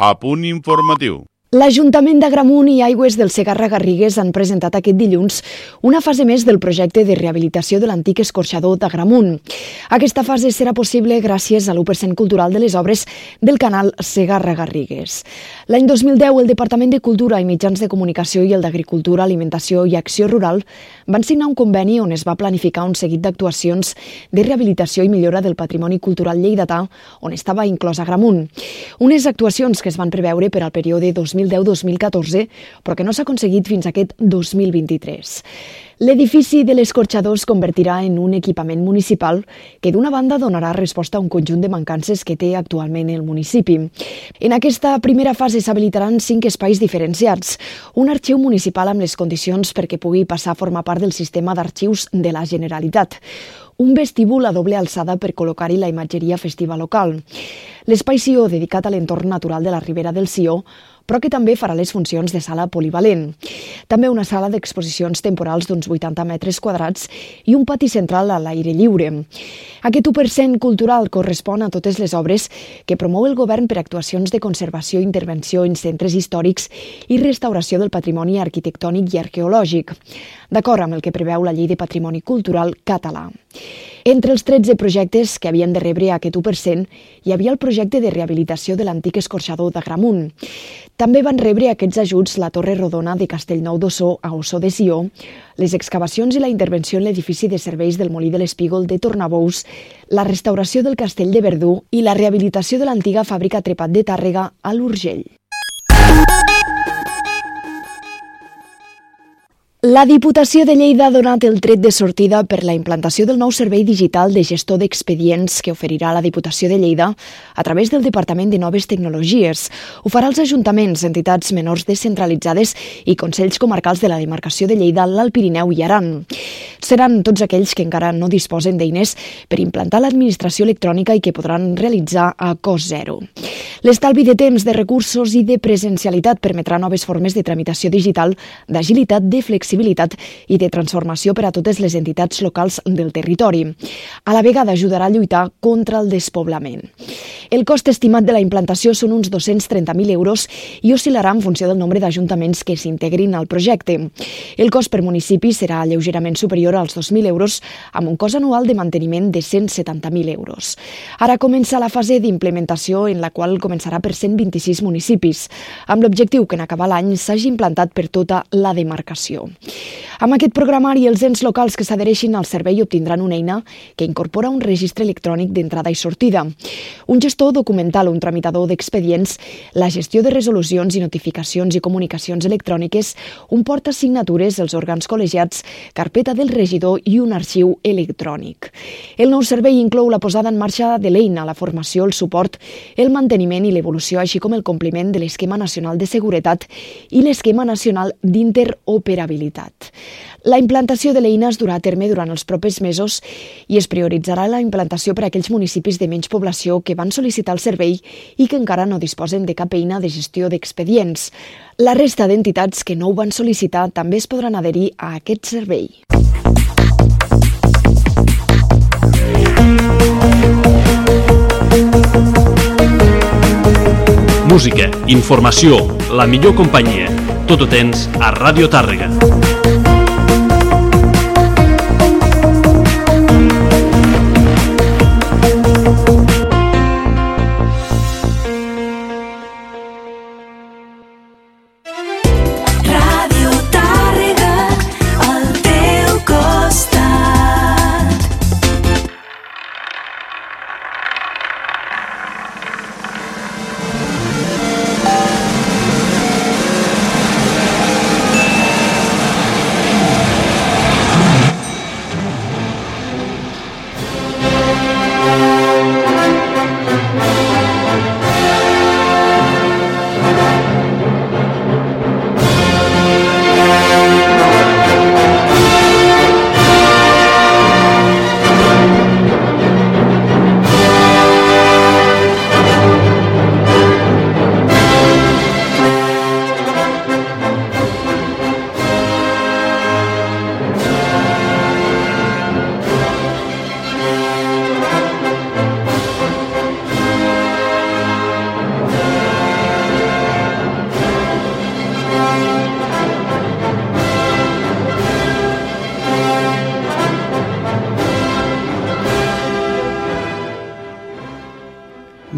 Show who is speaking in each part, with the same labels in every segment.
Speaker 1: A punt informatiu.
Speaker 2: L'Ajuntament d'Agramunt i Aigües del Segarra Garrigues han presentat aquest dilluns una fase més del projecte de rehabilitació de l'antic escorxador d'Agramunt. Aquesta fase serà possible gràcies a l'1% cultural de les obres del canal Segarra Garrigues. L'any 2010, el Departament de Cultura i Mitjans de Comunicació i el d'Agricultura, Alimentació i Acció Rural van signar un conveni on es va planificar un seguit d'actuacions de rehabilitació i millora del patrimoni cultural lleidatà, on estava inclòs Agramunt. Unes actuacions que es van preveure per al període 2010 2010-2014, però que no s'ha aconseguit fins aquest 2023. L'edifici de l'escorxador es convertirà en un equipament municipal que d'una banda donarà resposta a un conjunt de mancances que té actualment el municipi. En aquesta primera fase s'habilitaran cinc espais diferenciats, un arxiu municipal amb les condicions perquè pugui passar a formar part del sistema d'arxius de la Generalitat, un vestíbul a doble alçada per col·locar-hi la imatgeria festiva local. L'espai Sió, dedicat a l'entorn natural de la Ribera del Sió, però que també farà les funcions de sala polivalent. També una sala d'exposicions temporals d'uns 80 metres quadrats i un pati central a l'aire lliure. Aquest 1% cultural correspon a totes les obres que promou el govern per actuacions de conservació i intervenció en centres històrics i restauració del patrimoni arquitectònic i arqueològic, d'acord amb el que preveu la Llei de Patrimoni Cultural català. Entre els 13 projectes que havien de rebre aquest 1%, hi havia el projecte de rehabilitació de l'antic escorxador de Gramunt. També van rebre aquests ajuts la Torre Rodona de Castellnou d'Ossó a Ossó de Sió, les excavacions i la intervenció en l'edifici de serveis del Molí de l'Espígol de Tornabous, la restauració del castell de Verdú i la rehabilitació de l'antiga fàbrica Trepat de Tàrrega a l'Urgell. La Diputació de Lleida ha donat el tret de sortida per la implantació del nou servei digital de gestor d'expedients que oferirà la Diputació de Lleida a través del Departament de Noves Tecnologies. Ho farà els ajuntaments, entitats menors descentralitzades i consells comarcals de la demarcació de Lleida, l'Alt Pirineu i Aran. Seran tots aquells que encara no disposen d'eines per implantar l'administració electrònica i que podran realitzar a cost zero. L'estalvi de temps, de recursos i de presencialitat permetrà noves formes de tramitació digital, d'agilitat, de flexibilitat i de transformació per a totes les entitats locals del territori. A la vegada ajudarà a lluitar contra el despoblament. El cost estimat de la implantació són uns 230.000 euros i oscil·larà en funció del nombre d'ajuntaments que s'integrin al projecte. El cost per municipi serà lleugerament superior als 2.000 euros, amb un cost anual de manteniment de 170.000 euros. Ara comença la fase d'implementació en la qual començarà per 126 municipis, amb l'objectiu que en acabar l'any s'hagi implantat per tota la demarcació. Amb aquest programari, els ens locals que s'adhereixin al servei obtindran una eina que incorpora un registre electrònic d'entrada i sortida, un gestor documental, un tramitador d'expedients, la gestió de resolucions i notificacions i comunicacions electròniques, un porta-signatures, els òrgans col·legiats, carpeta del regidor i un arxiu electrònic. El nou servei inclou la posada en marxa de l'eina, la formació, el suport, el manteniment i l'evolució, així com el compliment de l'Esquema Nacional de Seguretat i l'Esquema Nacional d'Interoperabilitat. La implantació de l'eina es durà a terme durant els propers mesos i es prioritzarà la implantació per a aquells municipis de menys població que van sol·licitar el servei i que encara no disposen de cap eina de gestió d'expedients. La resta d'entitats que no ho van sol·licitar també es podran adherir a aquest servei.
Speaker 3: Música, informació, la millor companyia. Tot ho tens a Ràdio Tàrrega.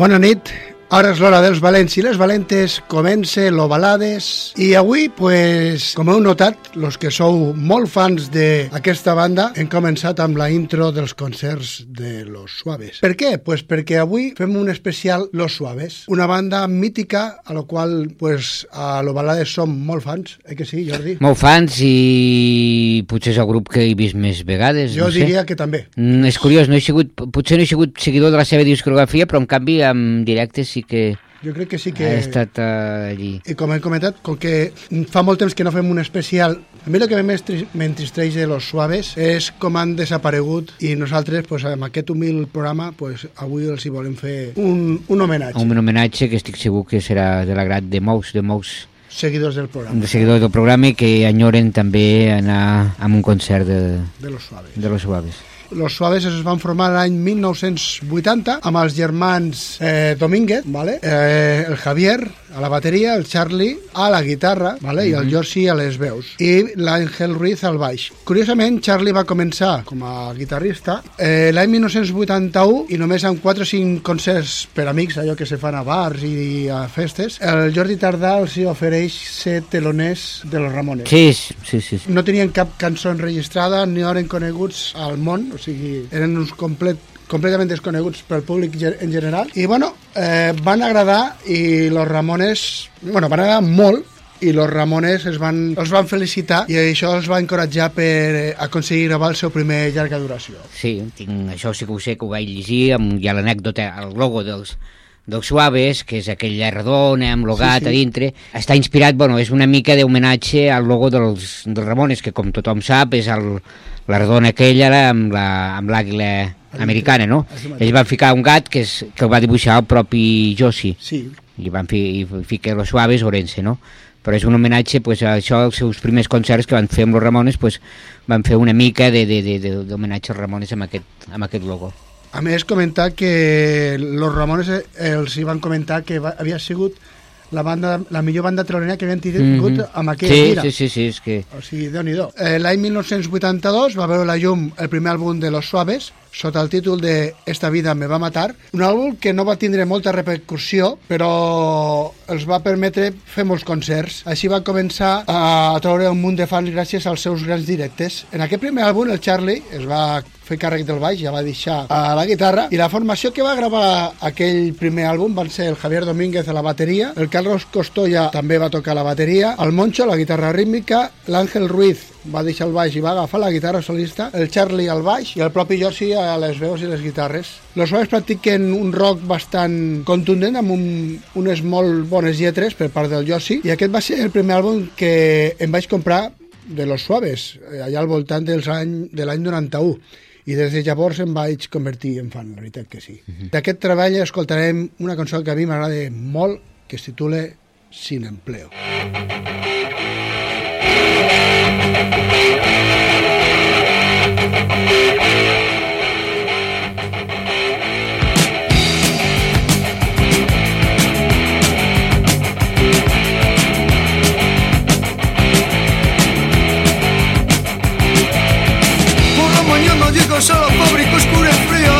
Speaker 1: Bona nit. Ara és l'hora dels valents i les valentes, comença l'Ovalades i avui, pues, com heu notat, los que sou molt fans d'aquesta banda, hem començat amb la intro dels concerts de Los Suaves. Per què? Pues perquè avui fem un especial Los Suaves, una banda mítica a la qual pues, a l'Ovalades som molt fans, eh que sí, Jordi?
Speaker 4: Molt fans i potser és el grup que he vist més vegades.
Speaker 1: Jo
Speaker 4: no sé.
Speaker 1: diria que també.
Speaker 4: Mm, és curiós, no he sigut, potser no he sigut seguidor de la seva discografia, però en canvi en directe sí que
Speaker 1: Jo crec que sí que...
Speaker 4: he estat uh, allí.
Speaker 1: I com he comentat, com que fa molt temps que no fem un especial, a mi el que m'entristeix de los suaves és com han desaparegut i nosaltres, pues, amb aquest humil programa, pues, avui els hi volem fer un, un homenatge.
Speaker 4: Un homenatge que estic segur que serà de l'agrat de molts, de molts
Speaker 1: Seguidors del programa,
Speaker 4: de seguidors del programa que enyoren també anar a un concert de,
Speaker 1: de los suaves.
Speaker 4: de los suaves.
Speaker 1: Los Suaves es van formar l'any 1980 amb els germans eh, Domínguez, vale? eh, el Javier a la bateria, el Charlie a la guitarra vale? i el Jorsi a les veus i l'Àngel Ruiz al baix. Curiosament, Charlie va començar com a guitarrista eh, l'any 1981 i només amb 4 o 5 concerts per amics, allò que se fan a bars i a festes, el Jordi Tardà els hi ofereix ser teloners de los Ramones
Speaker 4: Sí, sí, sí. sí.
Speaker 1: no tenien cap cançó enregistrada ni eren coneguts al món, o sigui, eren uns complet, completament desconeguts pel públic en general. I, bueno, eh, van agradar i los Ramones, bueno, van agradar molt i los Ramones es van, els van felicitar i això els va encoratjar per eh, aconseguir gravar el seu primer llarga duració.
Speaker 4: Sí, tinc, això sí que ho sé, que ho vaig llegir, amb, hi ha l'anècdota, el logo dels, dels Suaves, que és aquella redona amb
Speaker 1: Sí,
Speaker 4: el gat
Speaker 1: sí.
Speaker 4: a dintre, està inspirat, bueno, és una mica d'homenatge al logo dels, dels Ramones, que com tothom sap és el, la redona aquella la- amb la- amb l'àguila americana, no? Ells van ficar un gat que, és, que el va dibuixar el propi Josi,
Speaker 1: Sí,
Speaker 4: i van fi, i ficar los Suaves Orense, no? però és un homenatge pues, a això, als seus primers concerts que van fer amb los Ramones, pues, van fer una mica de- de- de- de- d'homenatge als Ramones amb aquest, amb aquest logo.
Speaker 1: A més, comentar que los Ramones eh, els hi van comentar que va, havia sigut la, banda, la millor banda telonera que havien tingut
Speaker 4: Mhm.
Speaker 1: amb aquella
Speaker 4: sí,
Speaker 1: gira.
Speaker 4: Sí, sí, sí, és que...
Speaker 1: O sigui, déu nhi eh, L'any 1982 va veure la llum el primer àlbum de Los Suaves, sota el títol de Esta vida me va matar, un àlbum que no va tindre molta repercussió, però els va permetre fer molts concerts. Així va començar a treure un munt de fans gràcies als seus grans directes. En aquest primer àlbum, el Charlie es va fer càrrec del baix, ja va deixar a la guitarra, i la formació que va gravar aquell primer àlbum van ser el Javier Domínguez a la bateria, el Carlos Costoya també va tocar la bateria, el Moncho a la guitarra rítmica, l'Àngel Ruiz va deixar el baix i va agafar la guitarra solista, el Charlie al baix i el propi Josi a les veus i les guitarres. Los Suaves practiquen un rock bastant contundent amb un, unes molt bones lletres per part del Josi i aquest va ser el primer àlbum que em vaig comprar de Los Suaves, eh, allà al voltant dels any, de l'any 91 i des de llavors em vaig convertir en fan, la veritat que sí. D'aquest treball escoltarem una cançó que a mi m'agrada molt, que es titula Sin empleo.
Speaker 5: Por mañana llegas a la fábrica oscura y fría.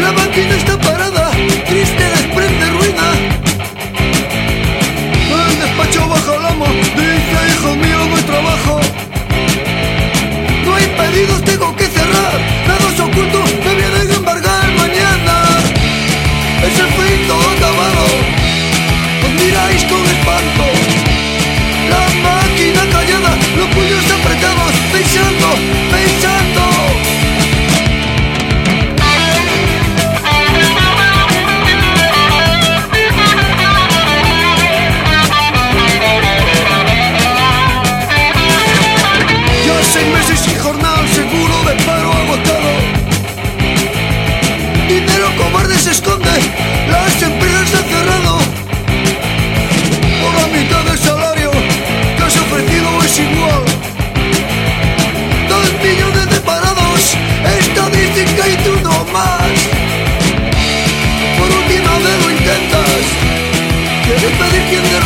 Speaker 5: La máquina está Gitmedik indir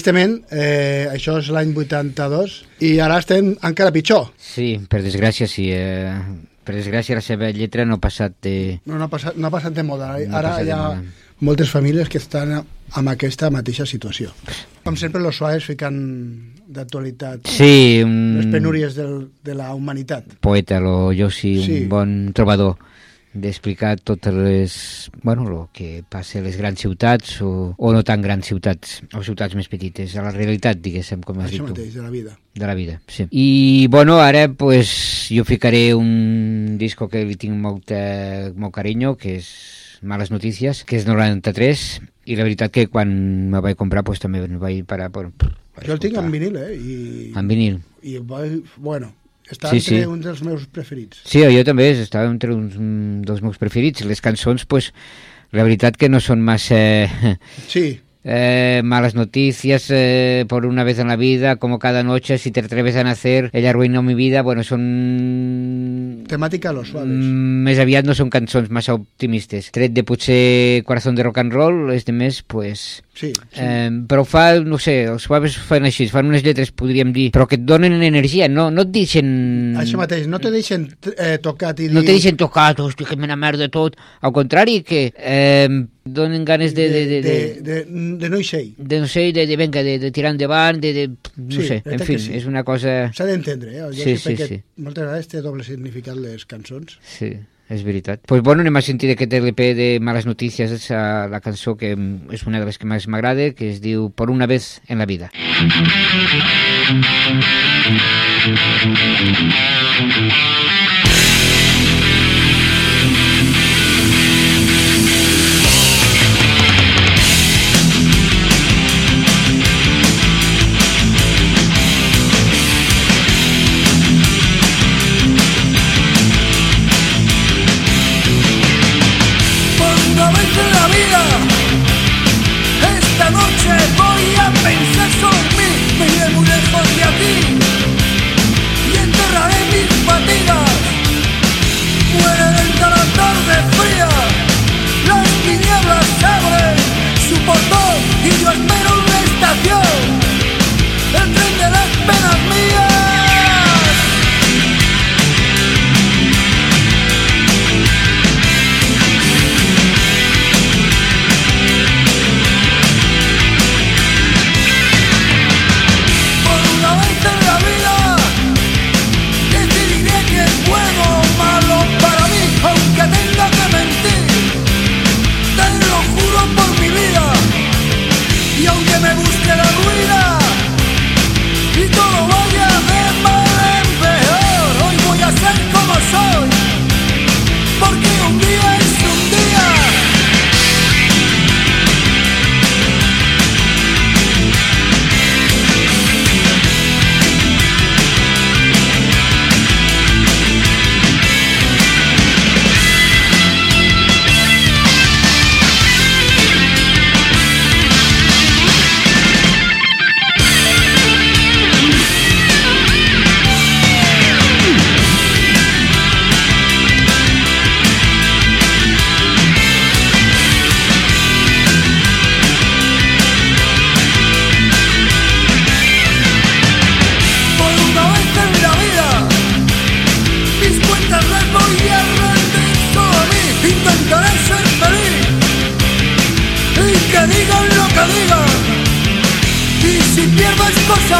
Speaker 1: Tristament, eh, això és l'any 82 i ara estem encara pitjor.
Speaker 4: Sí, per desgràcia, sí. Eh, per desgràcia, la seva lletra no ha passat de...
Speaker 1: No, no, ha, passat, no ha passat de moda.
Speaker 4: No ha
Speaker 1: Ara hi ha moltes famílies que estan amb aquesta mateixa situació. Com sempre, los suaves ficant d'actualitat
Speaker 4: Sí,
Speaker 1: les
Speaker 4: un
Speaker 1: penúries del, de la humanitat.
Speaker 4: poeta, lo, jo sí,
Speaker 1: Sí.
Speaker 4: un bon trobador d'explicar totes les... Bueno, el que passa a les grans ciutats o, o no tan grans ciutats, o ciutats més petites, a la realitat, diguéssim, com has
Speaker 1: Això
Speaker 4: dit tu.
Speaker 1: mateix, de la vida.
Speaker 4: de la vida, sí. I, bueno, ara, pues, jo ficaré un disco que li tinc molta, molt carinyo, que és Males Notícies, que és 93, i la veritat que quan me vaig comprar, pues, també em vaig parar per... per
Speaker 1: Jo el tinc en vinil, eh? I,
Speaker 4: En vinil.
Speaker 1: i vaig, bueno, està
Speaker 4: Sí,
Speaker 1: entre
Speaker 4: sí.
Speaker 1: un dels meus preferits.
Speaker 4: Sí, jo també, estava entre uns dels meus preferits. Les cançons, pues, la veritat que no són massa...
Speaker 1: Sí,
Speaker 4: Eh, malas noticias eh, por una vez en la vida, como cada noche, si te atreves a nacer, ella arruinó mi vida, bueno, són
Speaker 1: temàtica los suaves.
Speaker 4: Mm, més aviat no són cançons massa optimistes. Tret de potser Corazón de rock and roll, les de més, pues...
Speaker 1: Sí, sí.
Speaker 4: Eh, però fa, no sé, els suaves fan així, fan unes lletres, podríem dir, però que et donen energia, no, no et deixen...
Speaker 1: Això mateix, no te deixen eh, tocat i
Speaker 4: No
Speaker 1: dir...
Speaker 4: te deixen tocat, hòstia, que me merda tot. Al contrari, que eh, donen ganes de... de, de, de,
Speaker 1: de, de, de no hi ser.
Speaker 4: de no sé, de, de, venga, de, de tirar endavant, de, de no
Speaker 1: Sí,
Speaker 4: sé, en fi,
Speaker 1: sí.
Speaker 4: és una cosa...
Speaker 1: S'ha d'entendre, eh? Jo
Speaker 4: sí,
Speaker 1: sí,
Speaker 4: sí.
Speaker 1: Moltes vegades té doble significat les cançons.
Speaker 4: Sí, és veritat. Pues bueno, anem a sentir aquest LP de Males Notícies, és eh, la cançó que mm, és una de les que més m'agrada, que es diu Por una vez en la vida.
Speaker 5: Por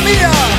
Speaker 5: mía,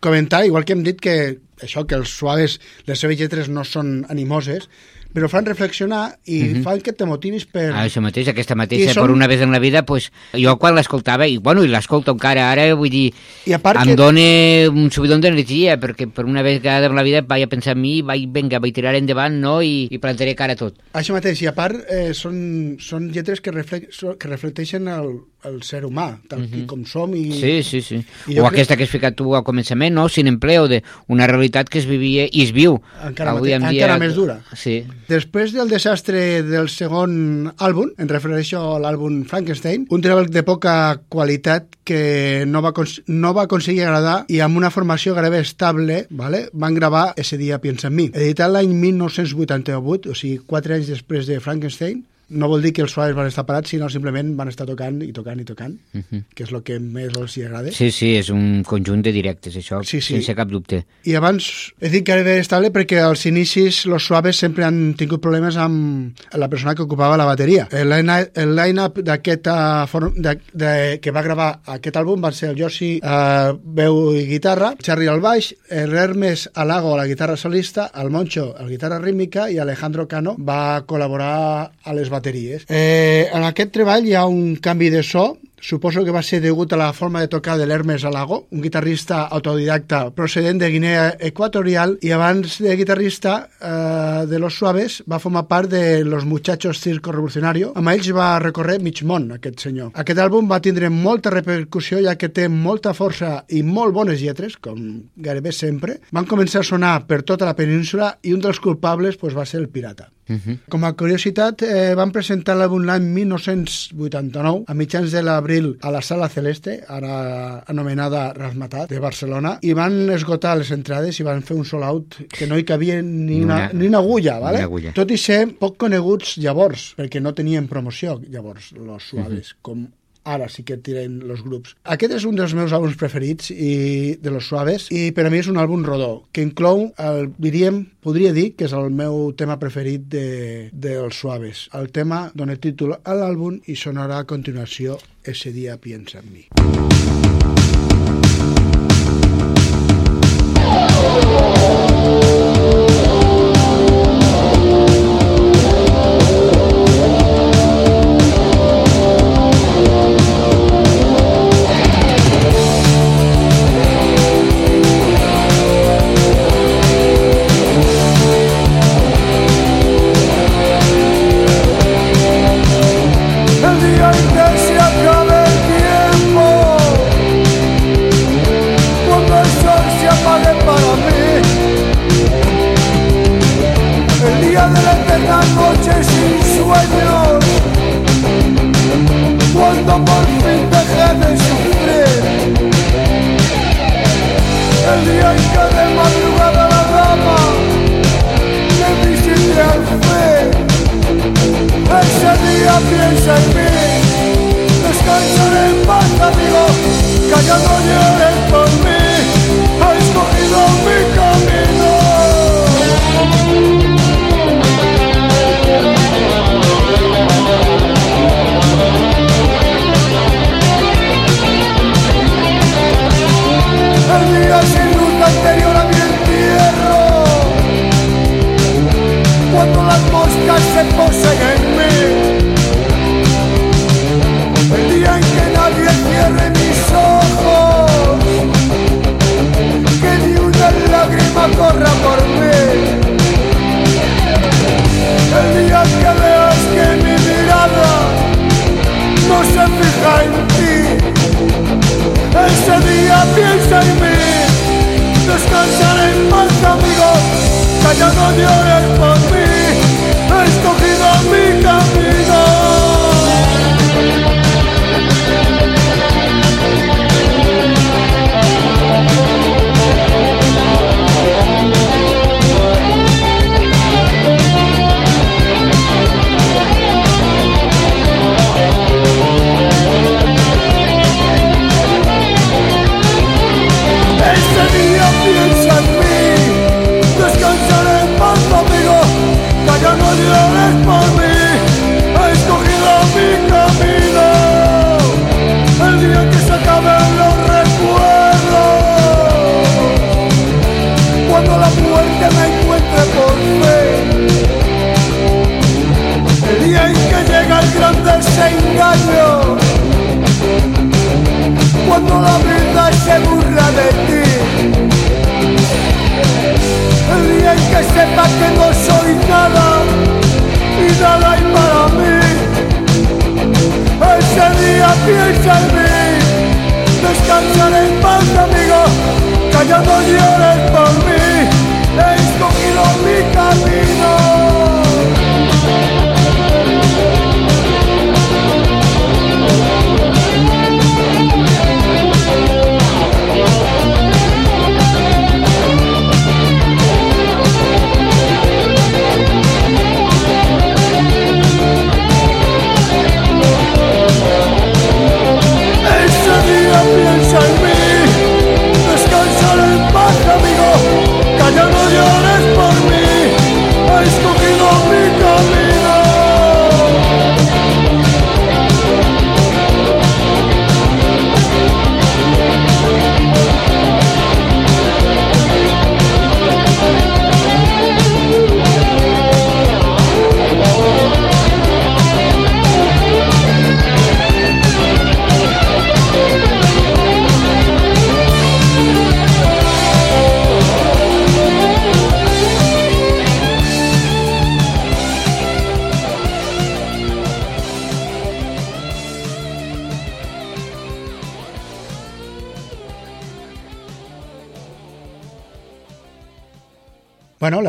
Speaker 1: comentar, igual que hem dit que això, que els suaves, les seves lletres no són animoses, però fan reflexionar i mm -hmm. fan que te motivis per...
Speaker 4: Ah, això mateix, aquesta mateixa,
Speaker 1: I són-
Speaker 4: per una vegada en la vida, pues, jo quan l'escoltava, i bueno, i l'escolto encara ara, vull dir,
Speaker 1: I a part
Speaker 4: em
Speaker 1: que-
Speaker 4: dona un subidon d'energia, perquè per una vegada en la vida vaig a pensar en mi, vaig, venga, vaig tirar endavant, no?, i, i plantaré cara a tot.
Speaker 1: Això mateix, i a part eh, són, són lletres que, refle que reflecteixen el, el ser humà, tal mm -hmm. com som i...
Speaker 4: Sí, sí, sí.
Speaker 1: I
Speaker 4: O
Speaker 1: crec-
Speaker 4: aquesta que has ficat tu al començament, no?, sin empleo, de una realitat que es vivia i es viu.
Speaker 1: Encara
Speaker 4: avui
Speaker 1: mate-
Speaker 4: en
Speaker 1: encara més dura.
Speaker 4: Sí.
Speaker 1: Després del desastre del segon àlbum, en refereixo a l'àlbum Frankenstein, un treball de poca qualitat que no va, no va aconseguir agradar i amb una formació gairebé estable vale? van gravar Ese dia piensa en mi. Editat l'any 1988, o sigui, quatre anys després de Frankenstein, no vol dir que els suaves van estar parats, sinó simplement van estar tocant i tocant i tocant, uh -huh. que és el que més els hi agrada.
Speaker 4: Sí, sí, és un conjunt de directes, això,
Speaker 1: Sí, sí.
Speaker 4: sense cap dubte.
Speaker 1: I abans he dit que era estable perquè als inicis los suaves sempre han tingut problemes amb la persona que ocupava la bateria. El line- line-up de, que va gravar aquest àlbum van ser el Josi eh, veu i guitarra, Charlie al baix, el Hermes Alago a la guitarra solista, el Moncho a la guitarra rítmica i Alejandro Cano va col·laborar a les bateries. Eh, en aquest treball hi ha un canvi de so Suposo que va ser degut a la forma de tocar de l'Hermes Alago, un guitarrista autodidacta procedent de Guinea Equatorial i abans de guitarrista eh, de Los Suaves va formar part de Los Muchachos Circo Revolucionario. Amb ells va recórrer mig món, aquest senyor. Aquest àlbum va tindre molta repercussió ja que té molta força i molt bones lletres, com gairebé sempre. Van començar a sonar per tota la península i un dels culpables pues, va ser el Pirata.
Speaker 4: Uh -huh.
Speaker 1: Com a curiositat, eh, van presentar l'àlbum l'any 1989, a mitjans de l'abril, a la Sala Celeste, ara anomenada Rasmatat, de Barcelona, i van esgotar les entrades i van fer un sold-out que no hi cabia ni
Speaker 4: Ni
Speaker 1: una,
Speaker 4: una-
Speaker 1: ni una agulla, ¿vale?
Speaker 4: una agulla.
Speaker 1: tot i ser poc coneguts llavors, perquè no tenien promoció llavors, los suaves, com ara sí que tiren los grups. Aquest és un dels meus àlbums preferits i de los suaves i per a mi és un àlbum rodó que inclou, el, diríem, podria dir que és el meu tema preferit de, dels suaves. El tema dona títol a l'àlbum i sonarà a continuació Ese dia piensa en mi.
Speaker 5: Ese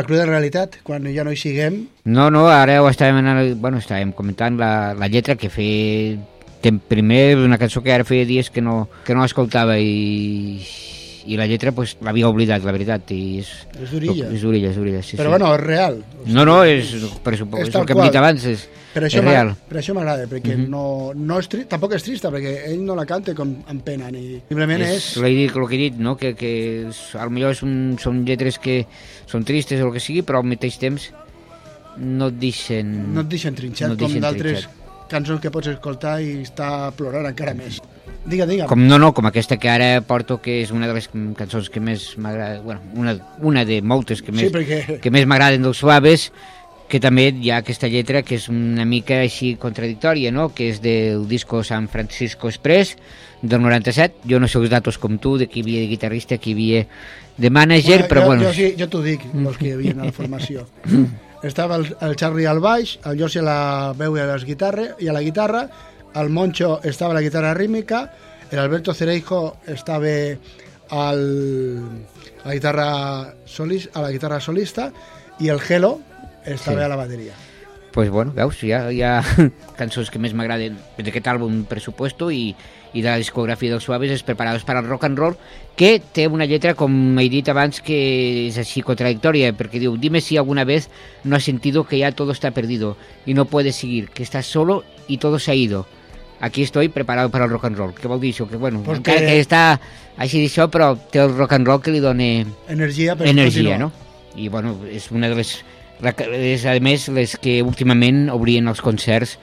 Speaker 1: cruda realitat, quan ja no hi siguem,
Speaker 4: No, no, ara ho estàvem, anal... bueno, estàvem comentant la, la lletra que feia primer una cançó que ara feia dies que no, que no escoltava i, i la lletra pues, l'havia oblidat, la veritat. I és,
Speaker 1: És d'orilla.
Speaker 4: És d'orilla, és d'orilla, sí,
Speaker 1: però
Speaker 4: sí.
Speaker 1: bueno, és real.
Speaker 4: No, no, és, per suposo,
Speaker 1: És
Speaker 4: és el que hem dit abans, és,
Speaker 1: Per
Speaker 4: és
Speaker 1: això m'ha-
Speaker 4: real.
Speaker 1: per això m'agrada, perquè
Speaker 4: Mhm.
Speaker 1: no, no és tri... tampoc és trista, perquè ell no la canta com amb pena, ni... Simplement és...
Speaker 4: És, l'he dit, el que he dit, no? que, que és, potser és un, són lletres que són tristes o el que sigui, però al mateix temps no et deixen...
Speaker 1: no et deixen trinxat,
Speaker 4: no et
Speaker 1: com
Speaker 4: deixen
Speaker 1: d'altres
Speaker 4: trinxat.
Speaker 1: cançons que pots escoltar i està plorant encara més. Digue, digue.
Speaker 4: Com, no, no, com aquesta que ara porto, que és una de les cançons que més m'agrada, bueno, una, una de moltes que
Speaker 1: Sí,
Speaker 4: més,
Speaker 1: perquè...
Speaker 4: que més m'agraden dels suaves, que també hi ha aquesta lletra que és una mica així contradictòria, no? que és del disco San Francisco Express del 97, jo no sé els datos com tu, de qui havia de guitarrista, qui havia de manager, però
Speaker 1: jo,
Speaker 4: bueno,
Speaker 1: Jo, sí, jo t'ho dic, els que hi havia a la formació. Estava el, el Charlie al baix, el Josi a la veu i a, les guitarra, i a la guitarra, el Moncho estava a la guitarra rítmica, el Alberto Cereijo estava al, a, la guitarra solis, a la guitarra solista i el Gelo estava
Speaker 4: Sí.
Speaker 1: a la bateria.
Speaker 4: pues bueno, veus, hi ha, hi ha cançons que més m'agraden d'aquest àlbum Presupuesto i, i de la discografia dels Suaves és Preparados para el Rock and Roll que té una lletra, com he dit abans, que és així contradictòria, perquè diu dime si alguna vez no has sentido que ya todo está perdido y no puedes seguir, que estás solo y todo se ha ido. Aquí estoy preparado para el rock and roll. Què vol dir això? Que, bueno,
Speaker 1: Pues
Speaker 4: encara
Speaker 1: que-
Speaker 4: que està així d'això, però té el rock and roll que li dona
Speaker 1: Energia per
Speaker 4: energia,
Speaker 1: continuar.
Speaker 4: no? I, bueno, és una de les... És, a més, les que últimament obrien els concerts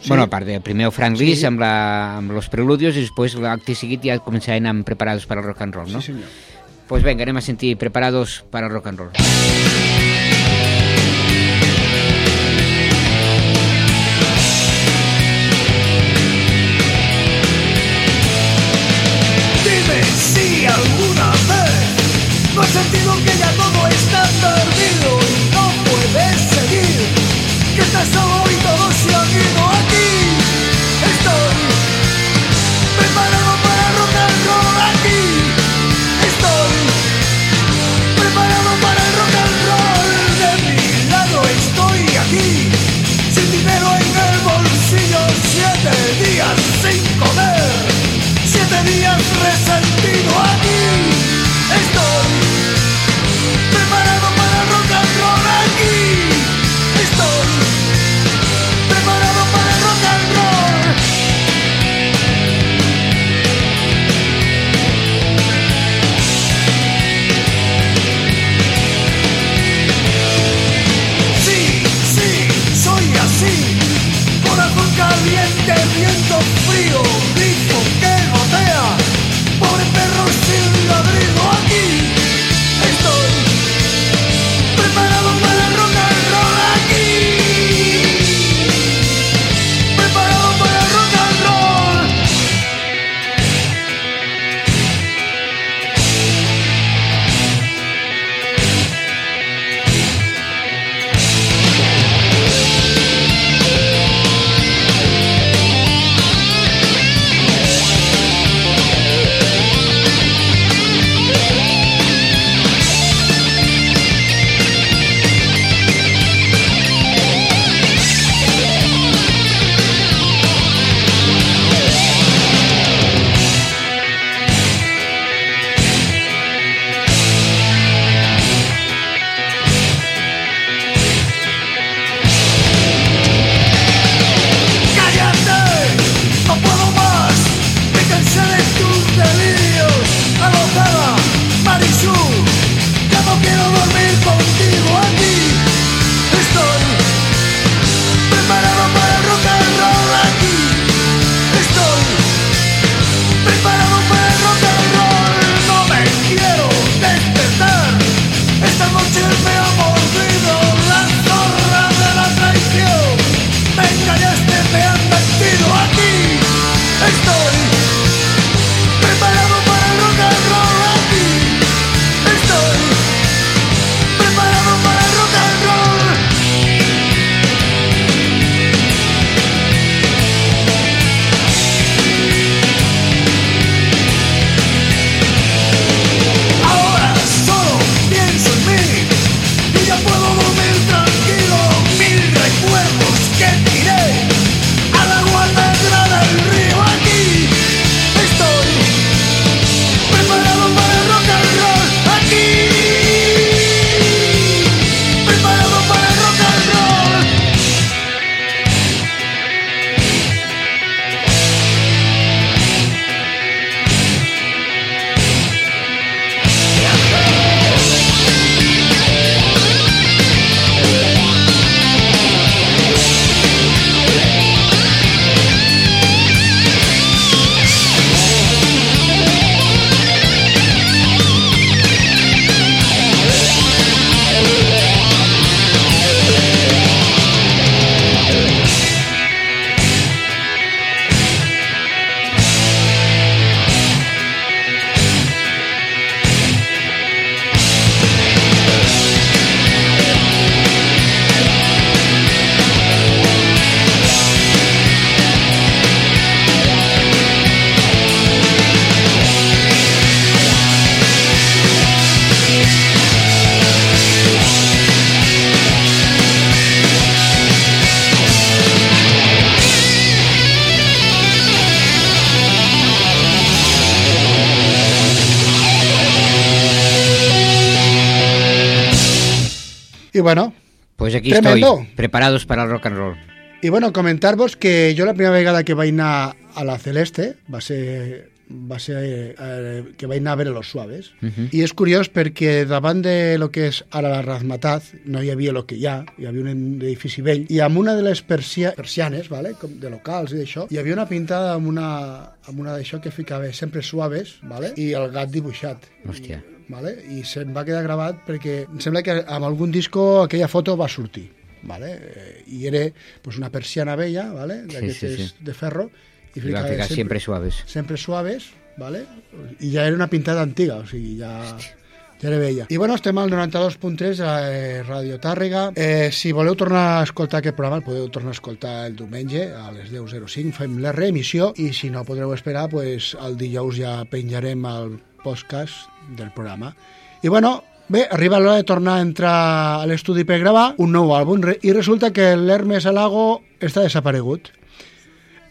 Speaker 1: Sí.
Speaker 4: Bueno, a part de primer el Frank
Speaker 1: Sí.
Speaker 4: Lis amb, la, amb los preludios i després l'acte seguit ja començaven amb Preparados para el rock and roll, no?
Speaker 1: Sí, senyor.
Speaker 4: Pues venga, anem a sentir Preparados para el rock and roll.
Speaker 5: Dime si alguna vez no has sentido que ya todo está perdido Que estás solo y todo se ha ido aquí. Caliente, viento frío,
Speaker 4: aquí
Speaker 1: Tremendo.
Speaker 4: estoy, preparados para el rock and roll.
Speaker 1: i bueno, comentar-vos que jo la primera vegada que vaig anar a la Celeste va ser va ser eh, que vaig anar a veure Los Suaves
Speaker 4: Mhm.
Speaker 1: i és curiós perquè davant de lo que és ara la Razmataz no hi havia el que hi ha, hi havia un edifici vell i amb una de les persia, persianes vale? com de locals i d'això hi havia una pintada amb una, amb una d'això que ficava sempre suaves vale? i el gat dibuixat
Speaker 4: Hòstia.
Speaker 1: Vale? i se'm va quedar gravat perquè em sembla que amb algun disco aquella foto va sortir vale? Eh, i era pues, una persiana vella vale? d'aquestes
Speaker 4: sí, sí.
Speaker 1: de ferro i
Speaker 4: I va ficar sempre suaves.
Speaker 1: sempre suaves, ¿vale? i ja era una pintada antiga, o sigui, ja, ja era vella. I bueno, estem al 92.3 a eh, Radio Tàrrega. Eh, si voleu tornar a escoltar aquest programa, el podeu tornar a escoltar el diumenge a les 10.05, fem la reemissió, i si no podreu esperar, pues, el dijous ja penjarem el podcast del programa. I bueno, Bé, arriba l'hora de tornar a entrar a l'estudi per gravar un nou àlbum i resulta que l'Hermes Alago està desaparegut.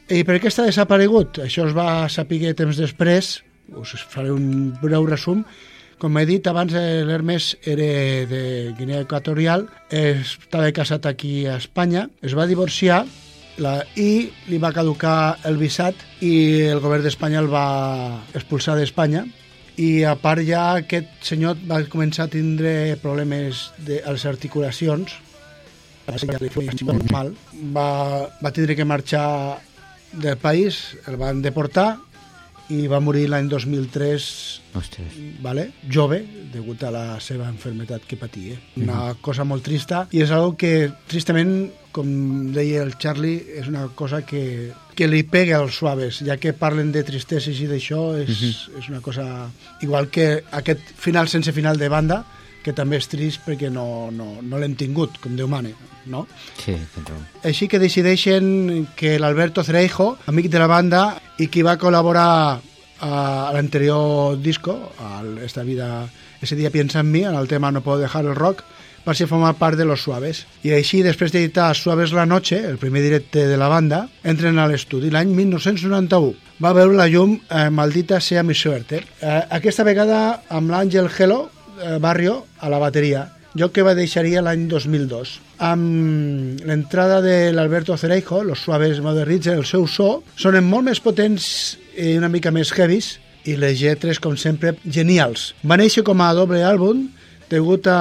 Speaker 1: I per què està desaparegut? Això es va saber temps després, us faré un breu resum. Com he dit abans, eh, l'Hermes era de Guinea Equatorial, estava casat aquí a Espanya, es va divorciar la, i li va caducar el visat i el govern d'Espanya el va expulsar d'Espanya i a part ja aquest senyor va començar a tindre problemes de, a les articulacions. Va, va tindre que marxar del país, el van deportar i va morir l'any 2003
Speaker 4: Ostres.
Speaker 1: vale? jove, degut a la seva enfermetat que patia. Una cosa molt trista i és algo que, tristament, com deia el Charlie, és una cosa que, que li pega als suaves, ja que parlen de tristesa i d'això, és, és una cosa... Igual que aquest final sense final de banda, que també és trist perquè no, no, no l'hem tingut, com Déu mane, no?
Speaker 4: Sí, raó.
Speaker 1: Així que decideixen que l'Alberto Cereijo, amic de la banda i qui va col·laborar a, l'anterior disco, a Esta vida, ese día piensa en mí, en el tema No puedo dejar el rock, va ser formar part de Los Suaves. I així, després d'editar Suaves la noche, el primer directe de la banda, entren a l'estudi l'any 1991. Va veure la llum eh, Maldita sea mi suerte. Eh, aquesta vegada amb l'Àngel eh, Barrio, a la bateria, jo que va deixaria l'any 2002. Amb l'entrada de l'Alberto Cereijo, los suaves modernitzen el seu so, sonen molt més potents i una mica més heavies, i les lletres, com sempre, genials. Va néixer com a doble àlbum, degut a,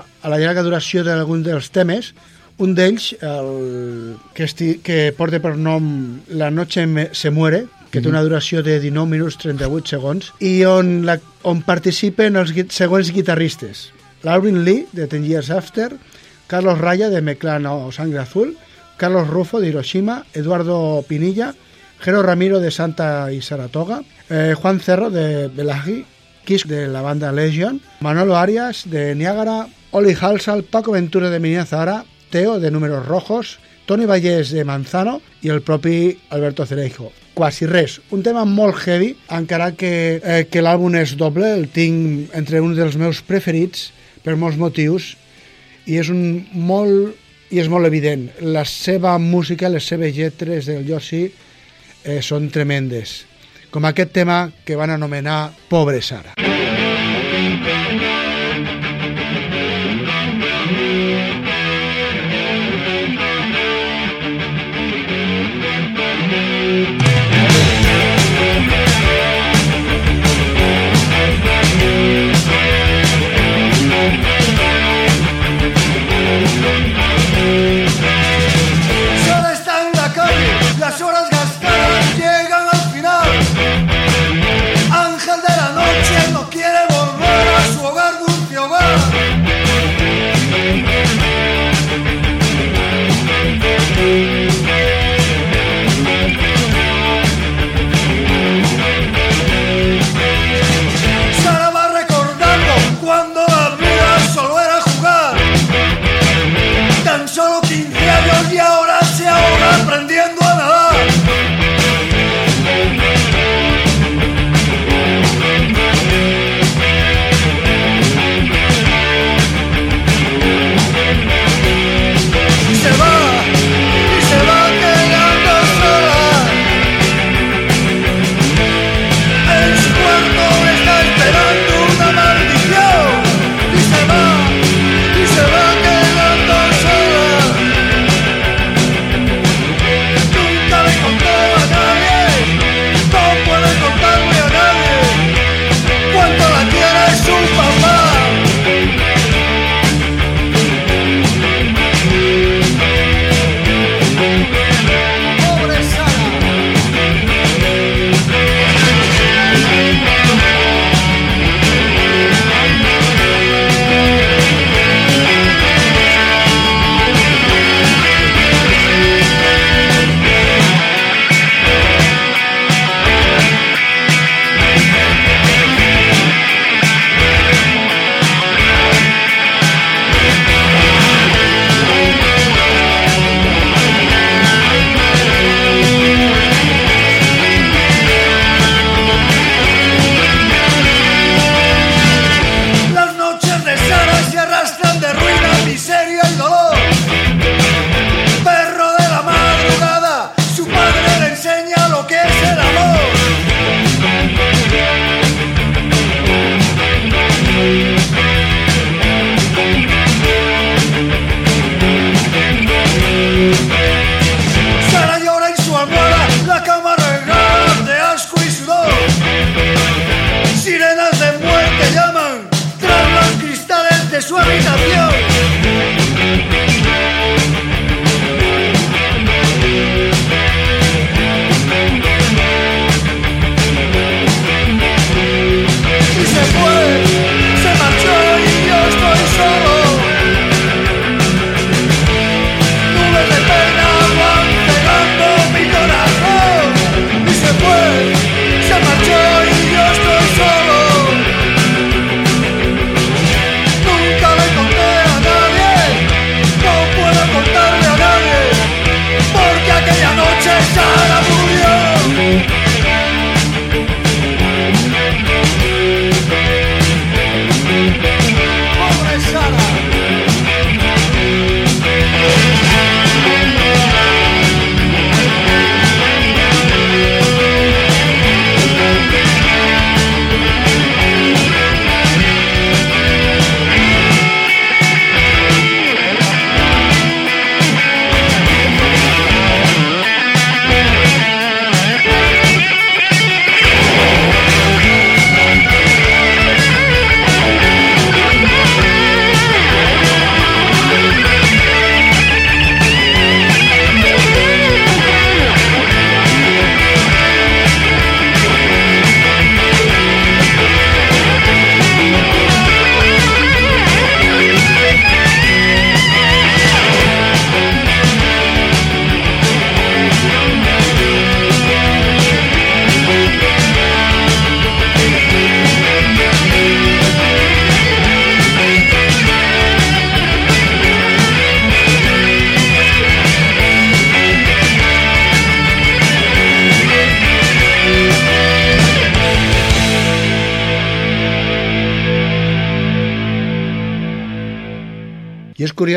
Speaker 1: a la llarga duració d'alguns dels temes, un d'ells, el que, esti, que porta per nom La noche se muere, que té una duració de 19 minuts 38 segons, i on, la, on participen els següents guitarristes. L'Alvin Lee, de Ten Years After, Carlos Raya, de Meclano Sangre Azul, Carlos Rufo, de Hiroshima, Eduardo Pinilla, Jero Ramiro, de Santa y Saratoga, eh, Juan Cerro, de Belagi, Kiss, de la banda Legion, Manolo Arias, de Niágara, Oli Halsal, Paco Ventura, de Minia Zahara, Teo, de Números Rojos, Toni Vallès, de Manzano, i el propi Alberto Cereijo. Quasi res. Un tema molt heavy, encara que, eh, que l'àlbum és doble, el tinc entre un dels meus preferits, per molts motius, i és un molt i és molt evident. La seva música, les seves lletres del Yossi eh, són tremendes. Com aquest tema que van anomenar Pobre Sara.
Speaker 5: Sara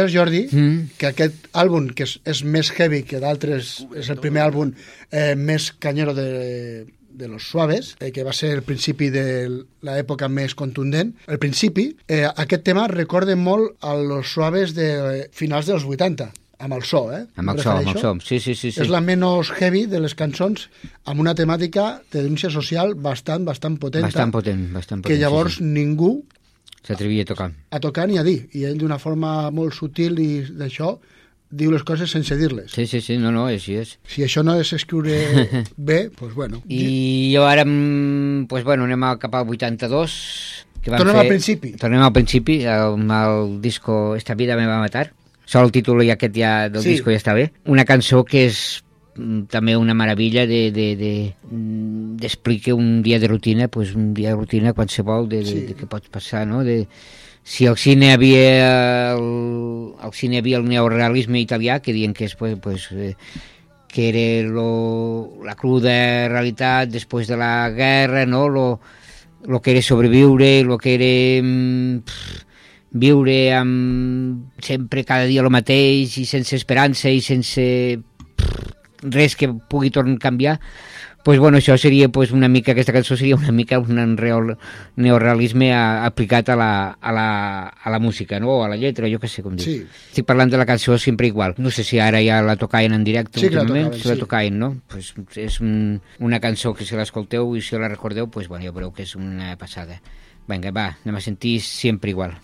Speaker 1: Curiós, Jordi,
Speaker 4: Mm.
Speaker 1: que aquest àlbum, que és, és més heavy que d'altres, és el primer àlbum eh, més canyero de, de los suaves, eh, que va ser el principi de l'època més contundent. El principi, eh, aquest tema recorda molt a los suaves de eh, finals dels 80, amb el so, eh?
Speaker 4: Amb el so, amb el so. Sí, sí, sí. sí.
Speaker 1: És la menys heavy de les cançons amb una temàtica de denúncia social bastant, bastant potenta
Speaker 4: Bastant potent, bastant potent.
Speaker 1: que llavors
Speaker 4: Sí,
Speaker 1: ningú
Speaker 4: sí. S'atrevia a tocar.
Speaker 1: a tocar ni a dir i ell d'una forma molt sutil i d'això diu les coses sense dir-les
Speaker 4: Sí, sí, sí, no, no, així és.
Speaker 1: si això no és escriure bé, doncs bueno
Speaker 4: I jo ara, mm, pues bueno, anem cap al 82. Que van
Speaker 1: Tornem
Speaker 4: fer...
Speaker 1: al principi.
Speaker 4: Tornem al principi, amb el disco Esta vida me va matar. Sol el títol i aquest ja del
Speaker 1: Sí.
Speaker 4: disco ja està bé. Una cançó que és també una meravella de, de, de, mm, un dia de rutina, pues un dia de rutina qualsevol de, de,
Speaker 1: Sí.
Speaker 4: de què pot passar, no? De, si al cine havia el, al cine havia el neorealisme italià que diuen que és pues, pues, eh, que era lo, la cruda realitat després de la guerra, no? Lo, lo que era sobreviure, lo que era mm, pff, viure amb sempre cada dia el mateix i sense esperança i sense res que pugui tornar a canviar pues bueno, això seria pues, una mica, aquesta cançó seria una mica un real, neorealisme a, aplicat a la, a, la, a la música, no? o a la lletra, jo què sé com dir.
Speaker 1: Sí.
Speaker 4: Estic parlant de la cançó sempre igual. No sé si ara ja la tocaven en directe
Speaker 1: Sí que la
Speaker 4: últimament,
Speaker 1: tocaven,
Speaker 4: si la
Speaker 1: sí.
Speaker 4: tocaven, no? Pues és un, una cançó que si l'escolteu i si la recordeu, pues bueno, ja veureu que és una passada. Vinga, va, anem a sentir sempre igual.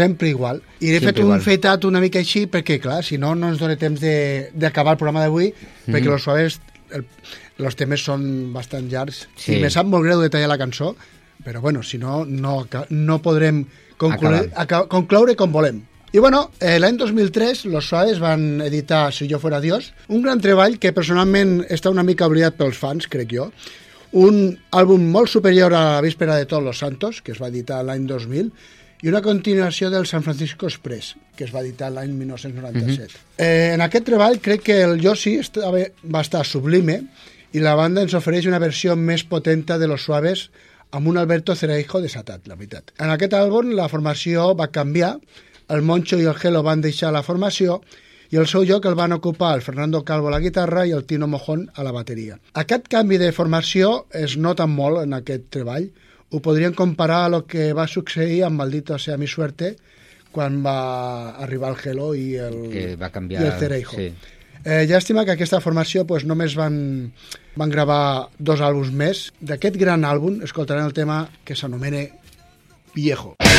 Speaker 1: Sempre igual. I he
Speaker 4: Sempre
Speaker 1: fet un
Speaker 4: igual.
Speaker 1: feitat una mica així perquè, clar, si no, no ens dona temps de- d'acabar el programa d'avui, perquè
Speaker 4: Mhm.
Speaker 1: los suaves, el, los temes són bastant llargs.
Speaker 4: Sí.
Speaker 1: I me sap molt greu detallar la cançó, però bueno, si no, no, no podrem concloure, aca, concloure com volem. I bueno, eh, l'any 2003 los Suaves van editar Si jo fuera Dios, un gran treball que personalment està una mica oblidat pels fans, crec jo, un àlbum molt superior a la víspera de Todos los Santos, que es va editar l'any 2000, i una continuació del San Francisco Express, que es va editar l'any 1997. eh, en aquest treball crec que el Yossi estava, va estar sublime i la banda ens ofereix una versió més potenta de Los Suaves amb un Alberto Cereijo desatat, la veritat. En aquest àlbum la formació va canviar, el Moncho i el Gelo van deixar la formació i el seu lloc el van ocupar el Fernando Calvo a la guitarra i el Tino Mojón a la bateria. Aquest canvi de formació es nota molt en aquest treball. Ho podríem comparar a lo que va succeir amb Maldito sea mi suerte quan va arribar el Gelo i el,
Speaker 4: Que va canviar,
Speaker 1: i el Cereijo.
Speaker 4: sí.
Speaker 1: Eh, llàstima que aquesta formació pues, només van, van gravar dos àlbums més. D'aquest gran àlbum escoltarem el tema que s'anomena Viejo.
Speaker 5: Viejo,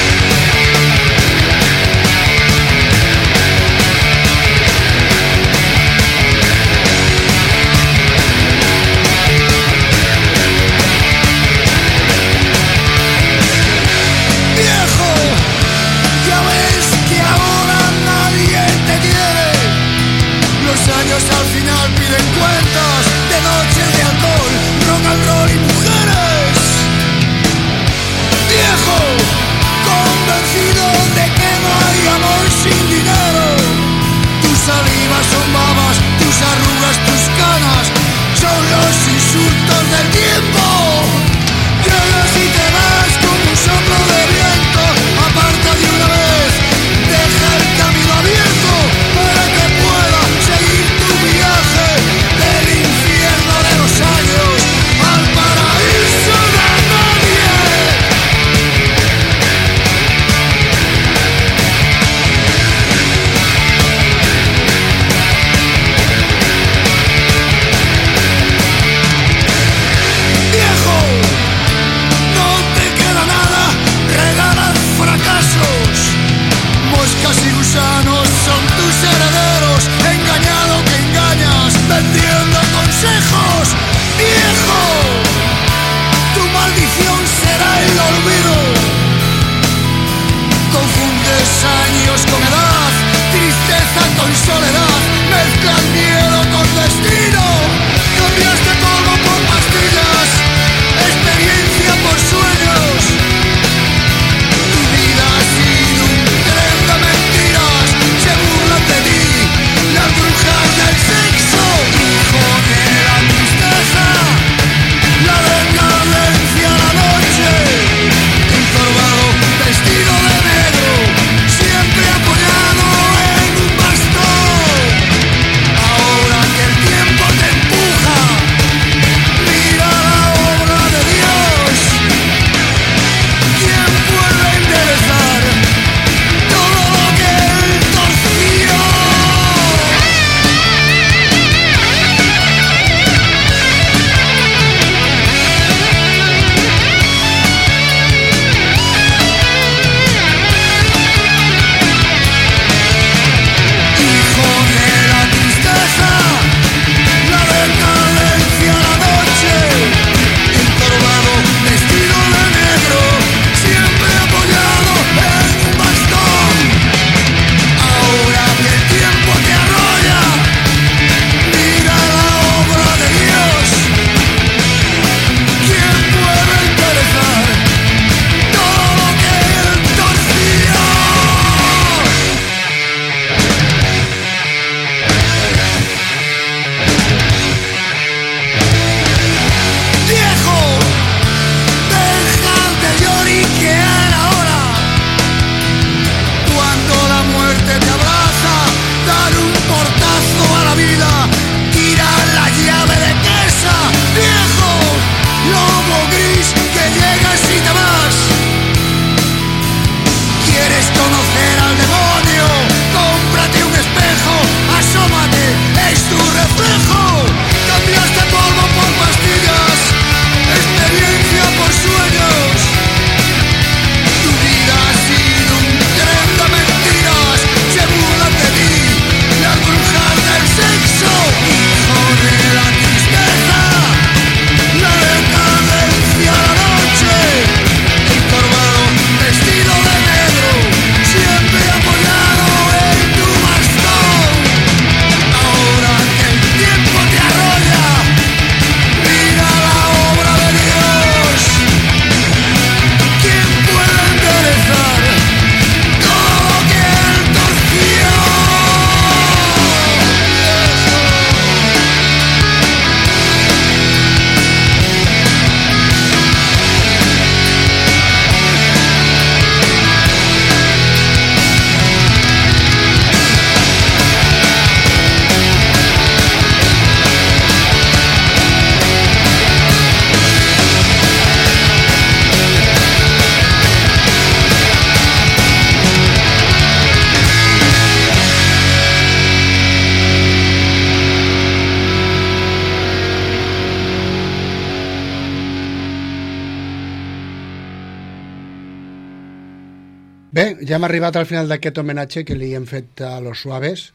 Speaker 1: hem arribat al final d'aquest homenatge que li hem fet a los suaves,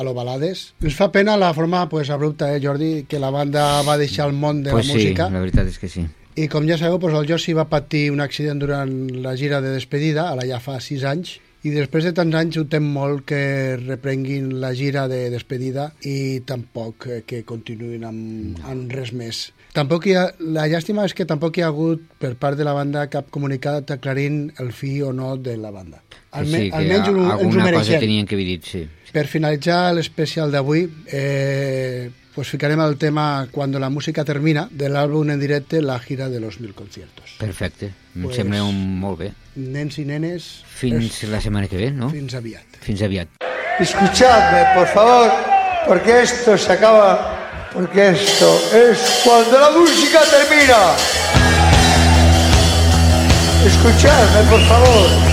Speaker 1: a los balades. Ens fa pena la forma pues, abrupta, eh, Jordi, que la banda va deixar el món de
Speaker 4: pues
Speaker 1: la
Speaker 4: sí,
Speaker 1: música.
Speaker 4: la veritat és que sí.
Speaker 1: I com ja sabeu, pues, el Jossi va patir un accident durant la gira de despedida, ara ja fa sis anys, i després de tants anys ho tem molt que reprenguin la gira de despedida i tampoc eh, que continuïn amb, amb res més. Tampoc hi ha, la llàstima és que tampoc hi ha hagut per part de la banda cap comunicat aclarint el fi o no de la banda. Alme,
Speaker 4: sí, que
Speaker 1: almenys ho, ens ho
Speaker 4: alguna cosa
Speaker 1: mereixem.
Speaker 4: tenien que haver dit, sí.
Speaker 1: Per finalitzar l'especial d'avui, eh, pues ficarem el tema Cuando la música termina, de l'àlbum en directe La gira de los mil conciertos.
Speaker 4: Perfecte, em
Speaker 1: Pues-
Speaker 4: sembla un, molt bé.
Speaker 1: Nens i nenes,
Speaker 4: Fins la setmana que ve, no?
Speaker 1: fins aviat.
Speaker 4: Fins aviat.
Speaker 6: Escuchadme, por favor, porque esto se acaba, porque esto es cuando la música termina. Escuchadme, por favor.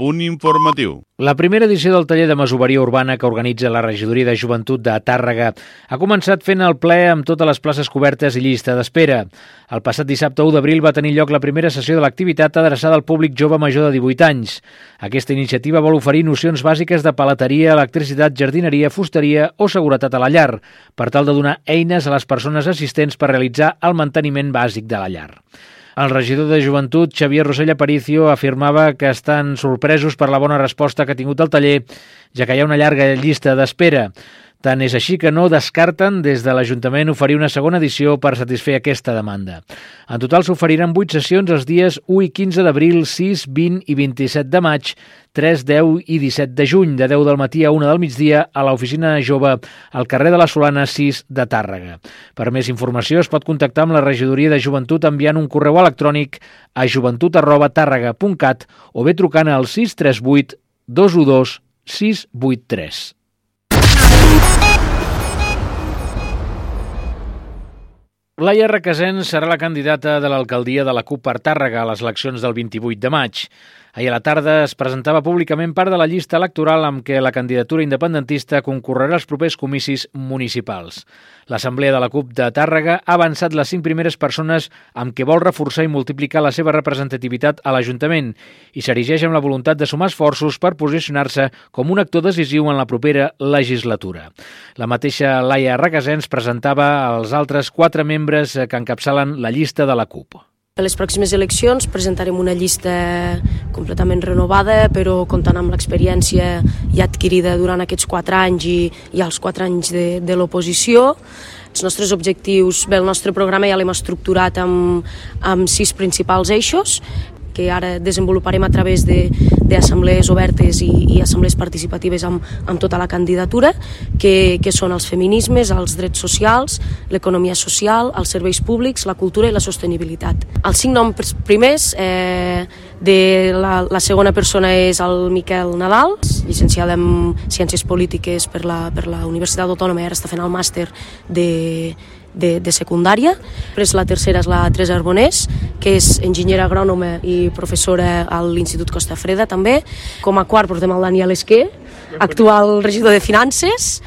Speaker 7: Punt informatiu.
Speaker 8: La primera edició del taller de masoveria urbana que organitza la Regidoria de Joventut de Tàrrega ha començat fent el ple amb totes les places cobertes i llista d'espera. El passat dissabte 1 d'abril va tenir lloc la primera sessió de l'activitat adreçada al públic jove major de 18 anys. Aquesta iniciativa vol oferir nocions bàsiques de palateria, electricitat, jardineria, fusteria o seguretat a la llar, per tal de donar eines a les persones assistents per realitzar el manteniment bàsic de la llar. El regidor de Joventut, Xavier Rosell Aparicio, afirmava que estan sorpresos per la bona resposta que ha tingut el taller, ja que hi ha una llarga llista d'espera. Tant és així que no descarten des de l'Ajuntament oferir una segona edició per satisfer aquesta demanda. En total s'oferiran 8 sessions els dies 1 i 15 d'abril, 6, 20 i 27 de maig, 3, 10 i 17 de juny, de 10 del matí a 1 del migdia, a l'oficina jove al carrer de la Solana 6 de Tàrrega. Per més informació es pot contactar amb la regidoria de joventut enviant un correu electrònic a joventut arroba tàrrega.cat o bé trucant al 638 212 683. Laia Requesens serà la candidata de l'alcaldia de la CUP per Tàrrega a les eleccions del 28 de maig. Ahir a la tarda es presentava públicament part de la llista electoral amb què la candidatura independentista concorrerà als propers comicis municipals. L'Assemblea de la CUP de Tàrrega ha avançat les cinc primeres persones amb què vol reforçar i multiplicar la seva representativitat a l'Ajuntament i s'erigeix amb la voluntat de sumar esforços per posicionar-se com un actor decisiu en la propera legislatura. La mateixa Laia Requesens presentava els altres quatre membres que encapçalen la llista de la CUP.
Speaker 9: Per les pròximes eleccions presentarem una llista completament renovada, però comptant amb l'experiència ja adquirida durant aquests quatre anys i, i els quatre anys de, de l'oposició. Els nostres objectius, bé, el nostre programa ja l'hem estructurat amb, amb sis principals eixos, que ara desenvoluparem a través d'assemblees obertes i, i assemblees participatives amb, amb tota la candidatura, que, que són els feminismes, els drets socials, l'economia social, els serveis públics, la cultura i la sostenibilitat. Els cinc noms primers, eh, de la, la segona persona és el Miquel Nadal, llicenciada en Ciències Polítiques per la, per la Universitat Autònoma i ara està fent el màster de, de, de secundària. Després la tercera és la Teresa Arbonés, que és enginyera agrònoma i professora a l'Institut Costa Freda també. Com a quart portem el Daniel Esquer, actual regidor de Finances,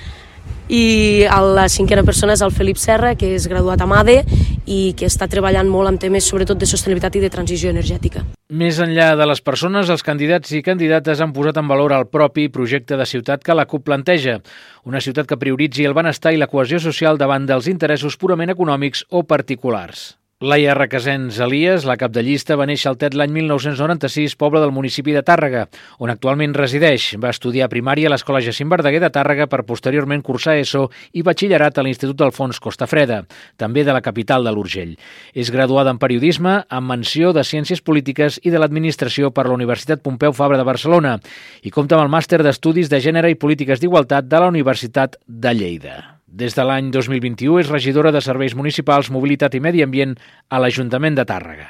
Speaker 9: i la cinquena persona és el Felip Serra, que és graduat a MADE i que està treballant molt en temes sobretot de sostenibilitat i de transició energètica.
Speaker 8: Més enllà de les persones, els candidats i candidates han posat en valor el propi projecte de ciutat que la CUP planteja. Una ciutat que prioritzi el benestar i la cohesió social davant dels interessos purament econòmics o particulars. Laia Requesens Elias, la cap de llista, va néixer al Tet l'any 1996, poble del municipi de Tàrrega, on actualment resideix. Va estudiar primària a l'Escola Jacint Verdaguer de Tàrrega per posteriorment cursar ESO i batxillerat a l'Institut d'Alfons Costafreda, també de la capital de l'Urgell. És graduada en periodisme, amb menció de Ciències Polítiques i de l'Administració per la Universitat Pompeu Fabra de Barcelona i compta amb el màster d'Estudis de Gènere i Polítiques d'Igualtat de la Universitat de Lleida. Des de l'any 2021 és regidora de Serveis Municipals, Mobilitat i Medi Ambient a l'Ajuntament de Tàrrega.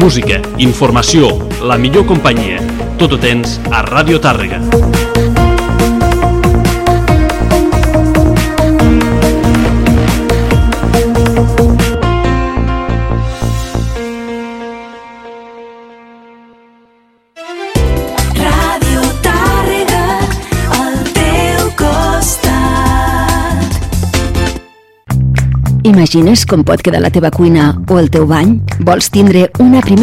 Speaker 3: Música, informació, la millor companyia. Tot ho tens a Ràdio Tàrrega.
Speaker 10: Imagines com pot quedar la teva cuina o el teu bany? Vols tindre una primera